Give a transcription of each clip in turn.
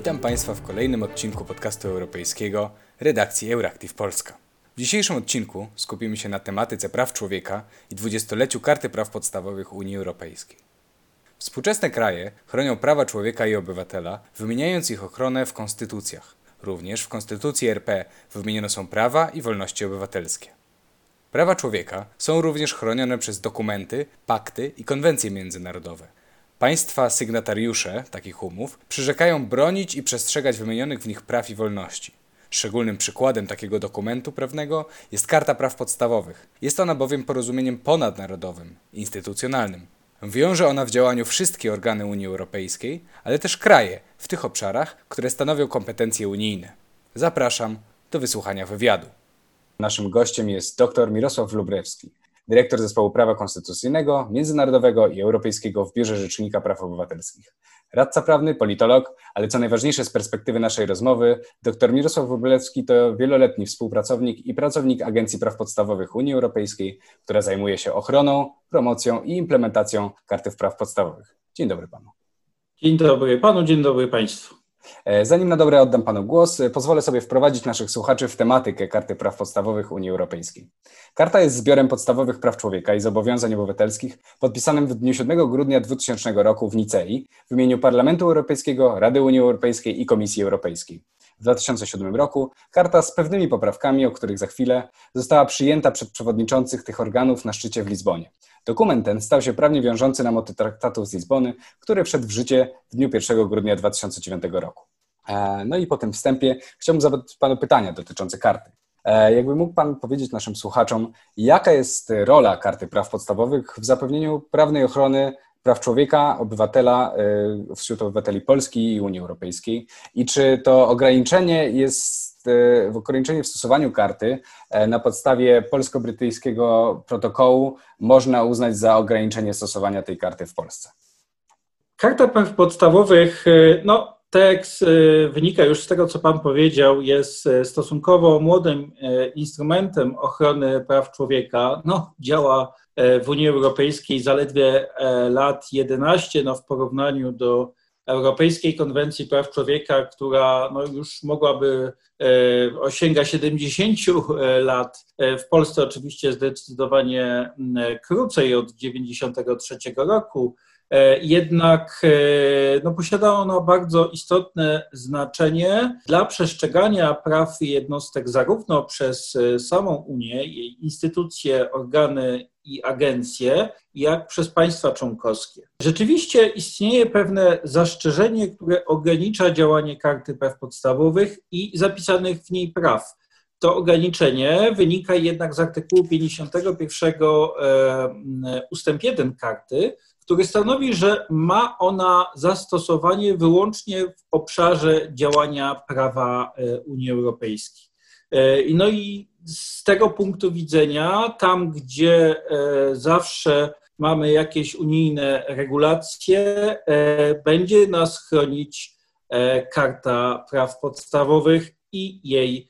Witam Państwa w kolejnym odcinku podcastu europejskiego redakcji Euractiv Polska. W dzisiejszym odcinku skupimy się na tematyce praw człowieka i dwudziestoleciu Karty Praw Podstawowych Unii Europejskiej. Współczesne kraje chronią prawa człowieka i obywatela, wymieniając ich ochronę w konstytucjach. Również w Konstytucji RP wymienione są prawa i wolności obywatelskie. Prawa człowieka są również chronione przez dokumenty, pakty i konwencje międzynarodowe. Państwa sygnatariusze takich umów przyrzekają bronić i przestrzegać wymienionych w nich praw i wolności. Szczególnym przykładem takiego dokumentu prawnego jest Karta Praw Podstawowych. Jest ona bowiem porozumieniem ponadnarodowym, instytucjonalnym. Wiąże ona w działaniu wszystkie organy Unii Europejskiej, ale też kraje w tych obszarach, które stanowią kompetencje unijne. Zapraszam do wysłuchania wywiadu. Naszym gościem jest dr Mirosław Lubrewski, dyrektor Zespołu Prawa Konstytucyjnego, Międzynarodowego i Europejskiego w Biurze Rzecznika Praw Obywatelskich. Radca prawny, politolog, ale co najważniejsze z perspektywy naszej rozmowy, dr Mirosław Wróblewski to wieloletni współpracownik i pracownik Agencji Praw Podstawowych Unii Europejskiej, która zajmuje się ochroną, promocją i implementacją Karty Praw Podstawowych. Dzień dobry panu. Dzień dobry panu, dzień dobry państwu. E, zanim na dobre oddam Panu głos, e, pozwolę sobie wprowadzić naszych słuchaczy w tematykę Karty Praw Podstawowych Unii Europejskiej. Karta jest zbiorem podstawowych praw człowieka i zobowiązań obywatelskich podpisanym w dniu 7 grudnia 2000 roku w Nicei w imieniu Parlamentu Europejskiego, Rady Unii Europejskiej i Komisji Europejskiej. W 2007 roku karta z pewnymi poprawkami, o których za chwilę, została przyjęta przez przewodniczących tych organów na szczycie w Lizbonie. Dokument ten stał się prawnie wiążący na mocy traktatu z Lizbony, który wszedł w życie w dniu 1 grudnia 2009 roku. E, no i po tym wstępie chciałbym zadać Panu pytania dotyczące karty. E, jakby mógł Pan powiedzieć naszym słuchaczom, jaka jest rola Karty Praw Podstawowych w zapewnieniu prawnej ochrony praw człowieka, obywatela e, wśród obywateli Polski i Unii Europejskiej i czy to ograniczenie jest w ograniczenie w stosowaniu karty e, na podstawie polsko-brytyjskiego protokołu można uznać za ograniczenie stosowania tej karty w Polsce. Karta praw podstawowych, no tekst e, wynika już z tego, co Pan powiedział, jest stosunkowo młodym instrumentem ochrony praw człowieka. No, działa w Unii Europejskiej zaledwie lat 11, no, w porównaniu do Europejskiej Konwencji Praw Człowieka, która no, już mogłaby osiąga 70 e, lat. W Polsce oczywiście zdecydowanie krócej od 93 roku. Jednak no, posiada ona bardzo istotne znaczenie dla przestrzegania praw jednostek zarówno przez samą Unię, jej instytucje, organy i agencje, jak przez państwa członkowskie. Rzeczywiście istnieje pewne zastrzeżenie, które ogranicza działanie karty praw podstawowych i zapisanych w niej praw. To ograniczenie wynika jednak z artykułu 51 e, ustęp 1 karty, który stanowi, że ma ona zastosowanie wyłącznie w obszarze działania prawa e, Unii Europejskiej. E, no i z tego punktu widzenia, tam gdzie e, zawsze mamy jakieś unijne regulacje, będzie nas chronić Karta Praw Podstawowych i jej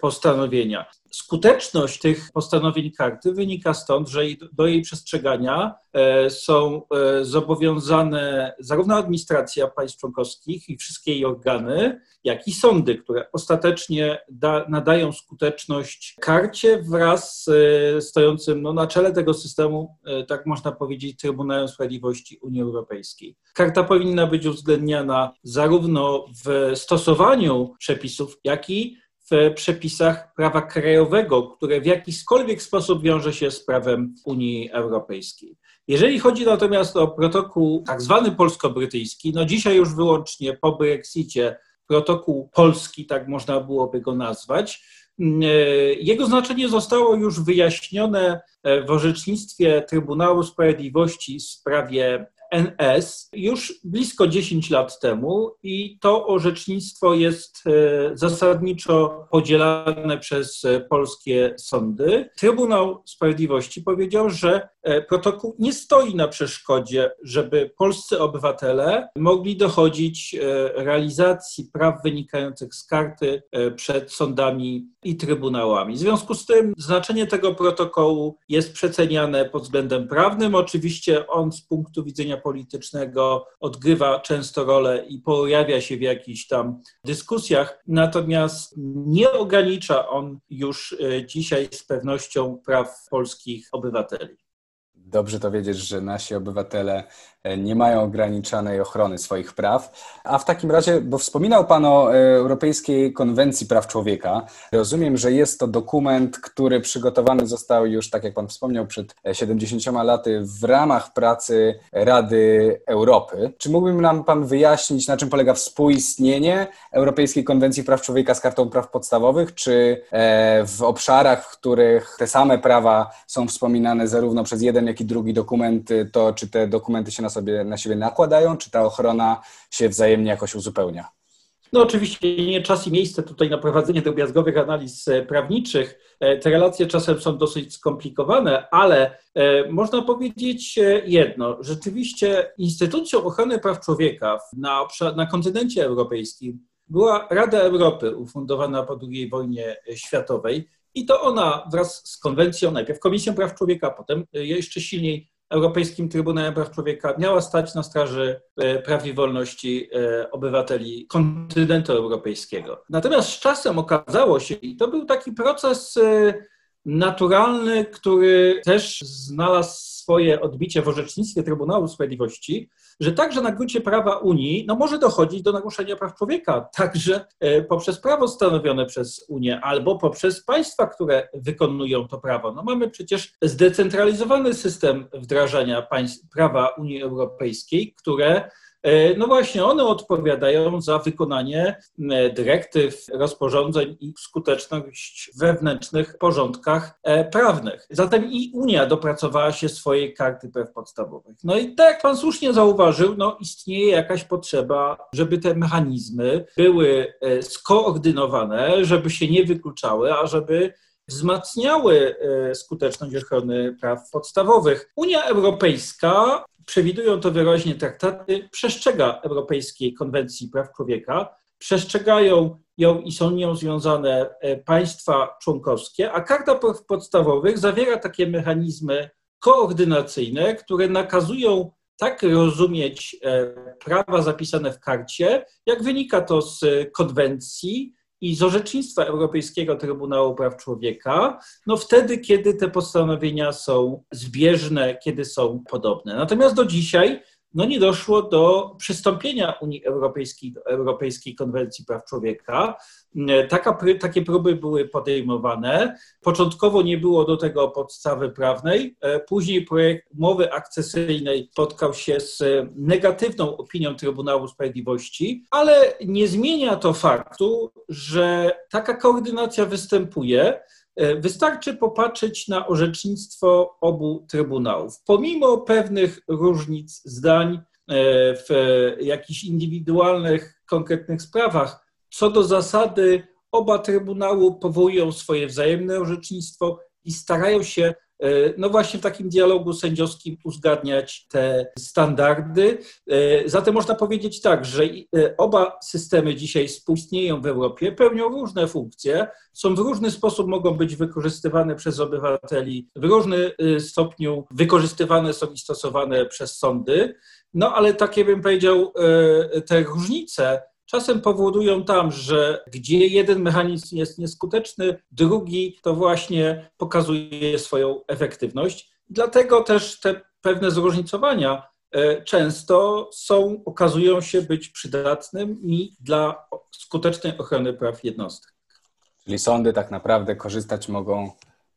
postanowienia. Skuteczność tych postanowień karty wynika stąd, że do jej przestrzegania e, są e, zobowiązane zarówno administracja państw członkowskich i wszystkie jej organy, jak i sądy, które ostatecznie da, nadają skuteczność karcie wraz z e, stojącym no, na czele tego systemu, tak można powiedzieć, Trybunałem Sprawiedliwości Unii Europejskiej. Karta powinna być uwzględniana zarówno w stosowaniu przepisów, jak i w przepisach prawa krajowego, które w jakikolwiek sposób wiąże się z prawem Unii Europejskiej. Jeżeli chodzi natomiast o protokół tak zwany polsko-brytyjski, no dzisiaj już wyłącznie po Brexicie protokół polski, tak można byłoby go nazwać, jego znaczenie zostało już wyjaśnione w orzecznictwie Trybunału Sprawiedliwości w sprawie NS już blisko 10 lat temu i to orzecznictwo jest e, zasadniczo podzielane przez e, polskie sądy. Trybunał Sprawiedliwości powiedział, że e, protokół nie stoi na przeszkodzie, żeby polscy obywatele mogli dochodzić realizacji praw wynikających z karty przed sądami i trybunałami. W związku z tym znaczenie tego protokołu jest przeceniane pod względem prawnym. Oczywiście on z punktu widzenia politycznego odgrywa często rolę i pojawia się w jakichś tam dyskusjach, natomiast nie ogranicza on już e, dzisiaj z pewnością praw polskich obywateli. Dobrze to wiedzieć, że nasi obywatele e, nie mają ograniczonej ochrony swoich praw. A w takim razie, bo wspominał Pan o e, Europejskiej Konwencji Praw Człowieka, rozumiem, że jest to dokument, który przygotowany został już, tak jak Pan wspomniał, przed 70 e, laty w ramach pracy Rady Europy. Czy mógłby nam Pan wyjaśnić, na czym polega współistnienie Europejskiej Konwencji Praw Człowieka z Kartą Praw Podstawowych? Czy w obszarach, w których te same prawa są wspominane zarówno przez jeden, jak i drugi dokument, to czy te dokumenty się na, sobie, na siebie nakładają, czy ta ochrona się wzajemnie jakoś uzupełnia? No oczywiście nie czas i miejsce tutaj na prowadzenie drobiazgowych analiz e, prawniczych. E, te relacje czasem są dosyć skomplikowane, ale e, można powiedzieć jedno. Rzeczywiście instytucją ochrony praw człowieka na, na kontynencie europejskim była Rada Europy ufundowana po II wojnie światowej i to ona wraz z konwencją, najpierw Komisją Praw Człowieka, potem e, jeszcze silniej Europejskim Trybunałem Praw Człowieka miała stać na straży e, praw i wolności e, obywateli kontynentu europejskiego. Natomiast z czasem okazało się, i to był taki proces naturalny, który też znalazł swoje odbicie w orzecznictwie Trybunału Sprawiedliwości, że także na gruncie prawa Unii no, może dochodzić do naruszenia praw człowieka, także e, poprzez prawo stanowione przez Unię albo poprzez państwa, które wykonują to prawo. No, mamy przecież zdecentralizowany system wdrażania państw, prawa Unii Europejskiej, które no właśnie, one odpowiadają za wykonanie e, dyrektyw, rozporządzeń i skuteczność wewnętrznych porządkach e, prawnych. Zatem i Unia dopracowała się swojej karty praw podstawowych. No i tak jak Pan słusznie zauważył, no istnieje jakaś potrzeba, żeby te mechanizmy były skoordynowane, żeby się nie wykluczały, a żeby wzmacniały skuteczność ochrony praw podstawowych. Unia Europejska przewidują to wyraźnie traktaty, przestrzega Europejskiej Konwencji Praw Człowieka, przestrzegają ją i są nią związane e, państwa członkowskie, a Karta Praw Podstawowych zawiera takie mechanizmy koordynacyjne, które nakazują tak rozumieć e, prawa zapisane w karcie, jak wynika to z konwencji, i z orzecznictwa Europejskiego Trybunału Praw Człowieka, no wtedy, kiedy te postanowienia są zbieżne, kiedy są podobne. Natomiast do dzisiaj no nie doszło do przystąpienia Unii Europejskiej do Europejskiej Konwencji Praw Człowieka. Taka, takie próby były podejmowane. Początkowo nie było do tego podstawy prawnej. Później projekt umowy akcesyjnej spotkał się z negatywną opinią Trybunału Sprawiedliwości, ale nie zmienia to faktu, że taka koordynacja występuje. E, wystarczy popatrzeć na orzecznictwo obu trybunałów. Pomimo pewnych różnic zdań e, w jakichś indywidualnych, konkretnych sprawach, co do zasady oba trybunały powołują swoje wzajemne orzecznictwo i starają się no właśnie w takim dialogu sędziowskim uzgadniać te standardy. E, zatem można powiedzieć tak, że e, oba systemy dzisiaj współistnieją w Europie, pełnią różne funkcje, są w różny sposób mogą być wykorzystywane przez obywateli, w różnym stopniu wykorzystywane są i stosowane przez sądy. No ale takie bym powiedział, te różnice czasem powodują tam, że gdzie jeden mechanizm jest nieskuteczny, drugi to właśnie pokazuje swoją efektywność. Dlatego też te pewne zróżnicowania e, często są, okazują się być przydatnymi dla skutecznej ochrony praw jednostek. Czyli sądy tak naprawdę korzystać mogą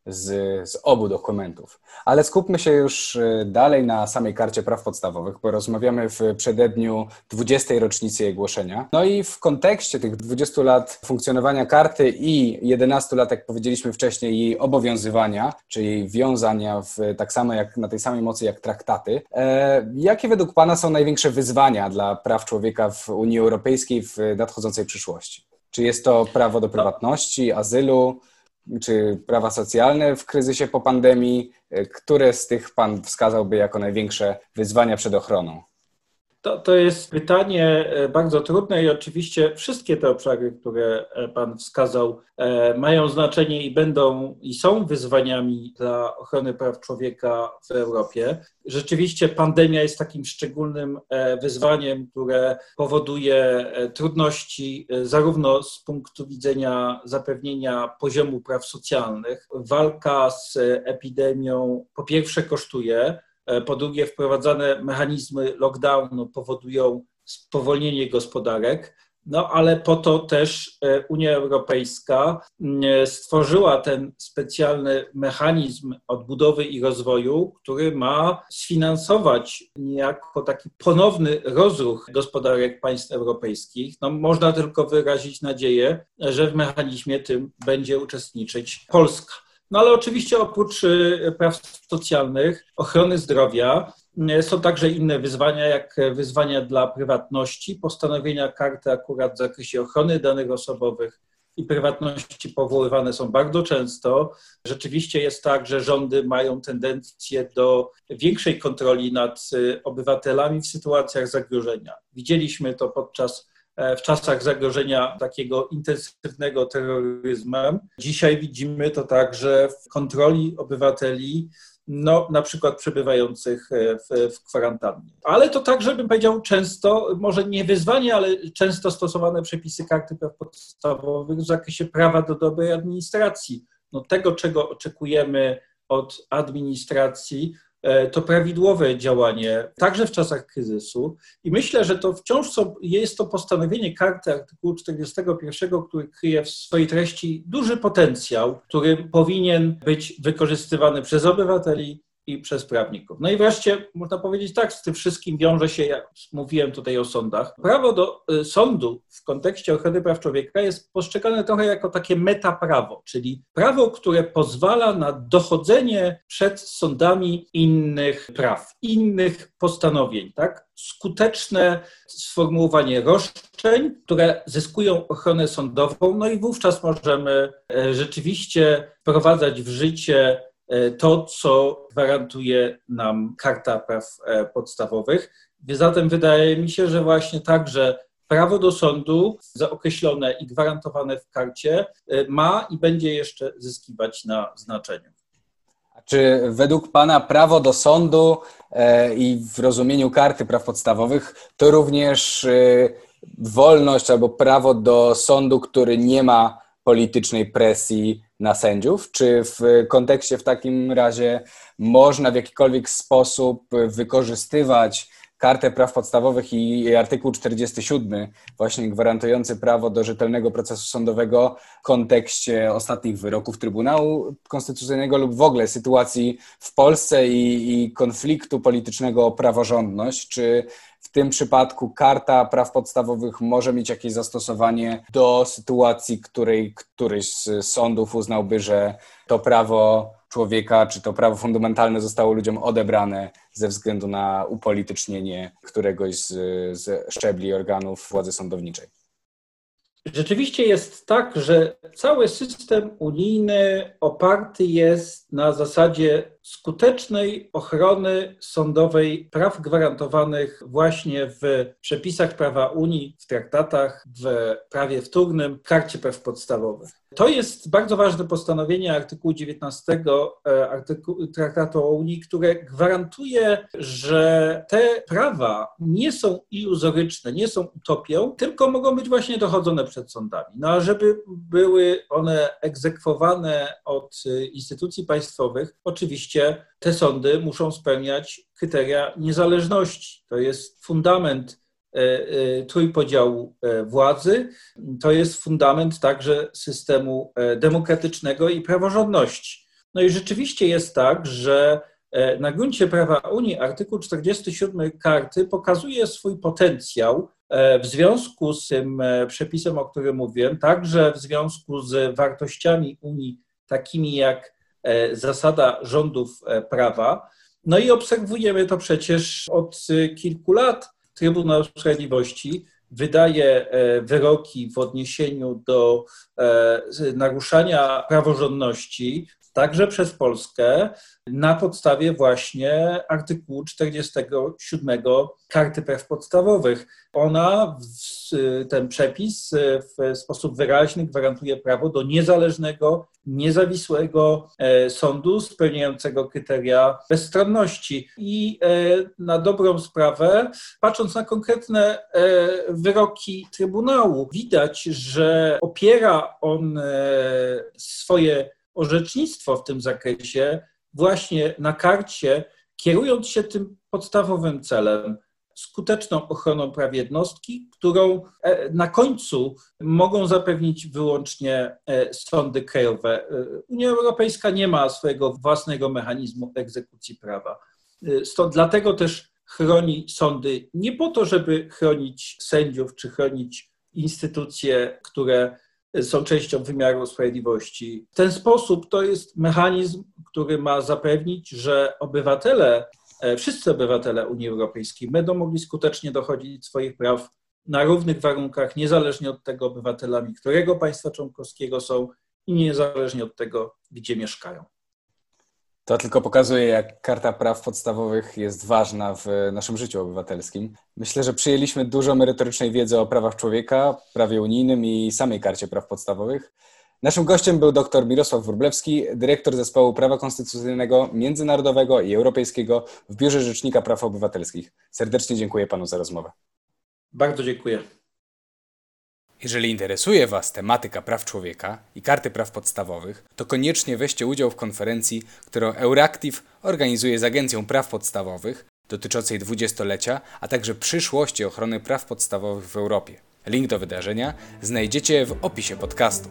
z, z obu dokumentów. Ale skupmy się już y, dalej na samej karcie praw podstawowych, bo rozmawiamy w przededniu 20. rocznicy jej głoszenia. No i w kontekście tych 20 lat funkcjonowania karty i 11 lat, jak powiedzieliśmy wcześniej, jej obowiązywania, czyli wiązania w, tak samo jak na tej samej mocy jak traktaty, e, jakie według Pana są największe wyzwania dla praw człowieka w Unii Europejskiej w nadchodzącej przyszłości? Czy jest to prawo do prywatności, azylu? Czy prawa socjalne w kryzysie po pandemii? Które z tych Pan wskazałby jako największe wyzwania przed ochroną? To, to jest pytanie e, bardzo trudne i oczywiście wszystkie te obszary, które e, Pan wskazał, e, mają znaczenie i będą i są wyzwaniami dla ochrony praw człowieka w Europie. Rzeczywiście pandemia jest takim szczególnym wyzwaniem, które powoduje trudności zarówno z punktu widzenia zapewnienia poziomu praw socjalnych. Walka z epidemią po pierwsze kosztuje, po drugie, wprowadzane mechanizmy lockdownu powodują spowolnienie gospodarek. No ale po to też e, Unia Europejska mm, stworzyła ten specjalny mechanizm odbudowy i rozwoju, który ma sfinansować niejako taki ponowny rozruch gospodarek państw europejskich. No, można tylko wyrazić nadzieję, że w mechanizmie tym będzie uczestniczyć Polska. No ale oczywiście oprócz y, praw socjalnych, ochrony zdrowia, y, są także inne wyzwania, jak wyzwania dla prywatności, postanowienia karty akurat w zakresie ochrony danych osobowych i prywatności powoływane są bardzo często. Rzeczywiście jest tak, że rządy mają tendencję do większej kontroli nad y, obywatelami w sytuacjach zagrożenia. Widzieliśmy to podczas w czasach zagrożenia takiego intensywnego terroryzmem. Dzisiaj widzimy to także w kontroli obywateli, no, na przykład przebywających e, w, w kwarantannie. Ale to także, bym powiedział, często, może nie wyzwanie, ale często stosowane przepisy karty praw podstawowych w zakresie prawa do dobrej administracji. No, tego, czego oczekujemy od administracji, E, to prawidłowe działanie, także w czasach kryzysu. I myślę, że to wciąż są, jest to postanowienie karty artykułu 41, który kryje w swojej treści duży potencjał, który powinien być wykorzystywany przez obywateli, i przez prawników. No i wreszcie można powiedzieć tak, z tym wszystkim wiąże się, jak mówiłem tutaj o sądach, prawo do y, sądu w kontekście ochrony praw człowieka jest postrzegane trochę jako takie metaprawo, czyli prawo, które pozwala na dochodzenie przed sądami innych praw, innych postanowień, tak? Skuteczne sformułowanie roszczeń, które zyskują ochronę sądową, no i wówczas możemy e, rzeczywiście wprowadzać w życie to, co gwarantuje nam Karta Praw e, Podstawowych. Zatem wydaje mi się, że właśnie także prawo do sądu, zaokreślone i gwarantowane w karcie, e, ma i będzie jeszcze zyskiwać na znaczeniu. Czy według Pana prawo do sądu i w rozumieniu karty praw podstawowych to również wolność albo prawo do sądu, który nie ma politycznej presji na sędziów? Czy w kontekście w takim razie można w jakikolwiek sposób wykorzystywać Kartę Praw Podstawowych i artykuł 47, właśnie gwarantujący prawo do rzetelnego procesu sądowego w kontekście ostatnich wyroków Trybunału Konstytucyjnego lub w ogóle sytuacji w Polsce i, i konfliktu politycznego o praworządność? Czy w tym przypadku Karta Praw Podstawowych może mieć jakieś zastosowanie do sytuacji, której któryś z sądów uznałby, że to prawo człowieka, czy to prawo fundamentalne zostało ludziom odebrane ze względu na upolitycznienie któregoś z, z szczebli organów władzy sądowniczej. Rzeczywiście jest tak, że cały system unijny oparty jest na zasadzie skutecznej ochrony sądowej praw gwarantowanych właśnie w przepisach prawa Unii, w traktatach, w prawie wtórnym, w karcie praw podstawowych. To jest bardzo ważne postanowienie artykułu 19 e, artykułu, Traktatu o Unii, które gwarantuje, że te prawa nie są iluzoryczne, nie są utopią, tylko mogą być właśnie dochodzone przed sądami. No a żeby były one egzekwowane od instytucji państwowych, oczywiście te sądy muszą spełniać kryteria niezależności. To jest fundament E, e, trójpodziału e, władzy. To jest fundament także systemu demokratycznego i praworządności. No i rzeczywiście jest tak, że na gruncie prawa Unii artykuł 47 karty pokazuje swój potencjał w związku z tym przepisem, o którym mówiłem, także w związku z wartościami Unii, takimi jak zasada rządów prawa. No i obserwujemy to przecież od kilku lat Trybunał Sprawiedliwości wydaje e, wyroki w odniesieniu do e, naruszania praworządności także przez Polskę na podstawie właśnie artykułu 47 Karty Praw Podstawowych. Ona, ten przepis w sposób wyraźny gwarantuje prawo do niezależnego, niezawisłego e, sądu spełniającego kryteria bezstronności. I e, na dobrą sprawę, patrząc na konkretne e, wyroki Trybunału, widać, że opiera on swoje orzecznictwo w tym zakresie właśnie na karcie, kierując się tym podstawowym celem skuteczną ochroną praw jednostki, którą e, na końcu mogą zapewnić wyłącznie e, sądy krajowe. E, Unia Europejska nie ma swojego własnego mechanizmu egzekucji prawa. Stąd dlatego też chroni sądy nie po to, żeby chronić sędziów czy chronić instytucje, które są częścią wymiaru sprawiedliwości. W ten sposób to jest mechanizm, który ma zapewnić, że obywatele, wszyscy obywatele Unii Europejskiej będą mogli skutecznie dochodzić swoich praw na równych warunkach, niezależnie od tego obywatelami, którego państwa członkowskiego są i niezależnie od tego, gdzie mieszkają. To tylko pokazuje, jak Karta Praw Podstawowych jest ważna w naszym życiu obywatelskim. Myślę, że przyjęliśmy dużo merytorycznej wiedzy o prawach człowieka, prawie unijnym i samej Karcie Praw Podstawowych. Naszym gościem był dr Mirosław Wróblewski, dyrektor Zespołu Prawa Konstytucyjnego, Międzynarodowego i Europejskiego w Biurze Rzecznika Praw Obywatelskich. Serdecznie dziękuję panu za rozmowę. Bardzo dziękuję. Jeżeli interesuje Was tematyka praw człowieka i karty praw podstawowych, to koniecznie weźcie udział w konferencji, którą Euractiv organizuje z Agencją Praw Podstawowych dotyczącej dwudziestolecia, a także przyszłości ochrony praw podstawowych w Europie. Link do wydarzenia znajdziecie w opisie podcastu.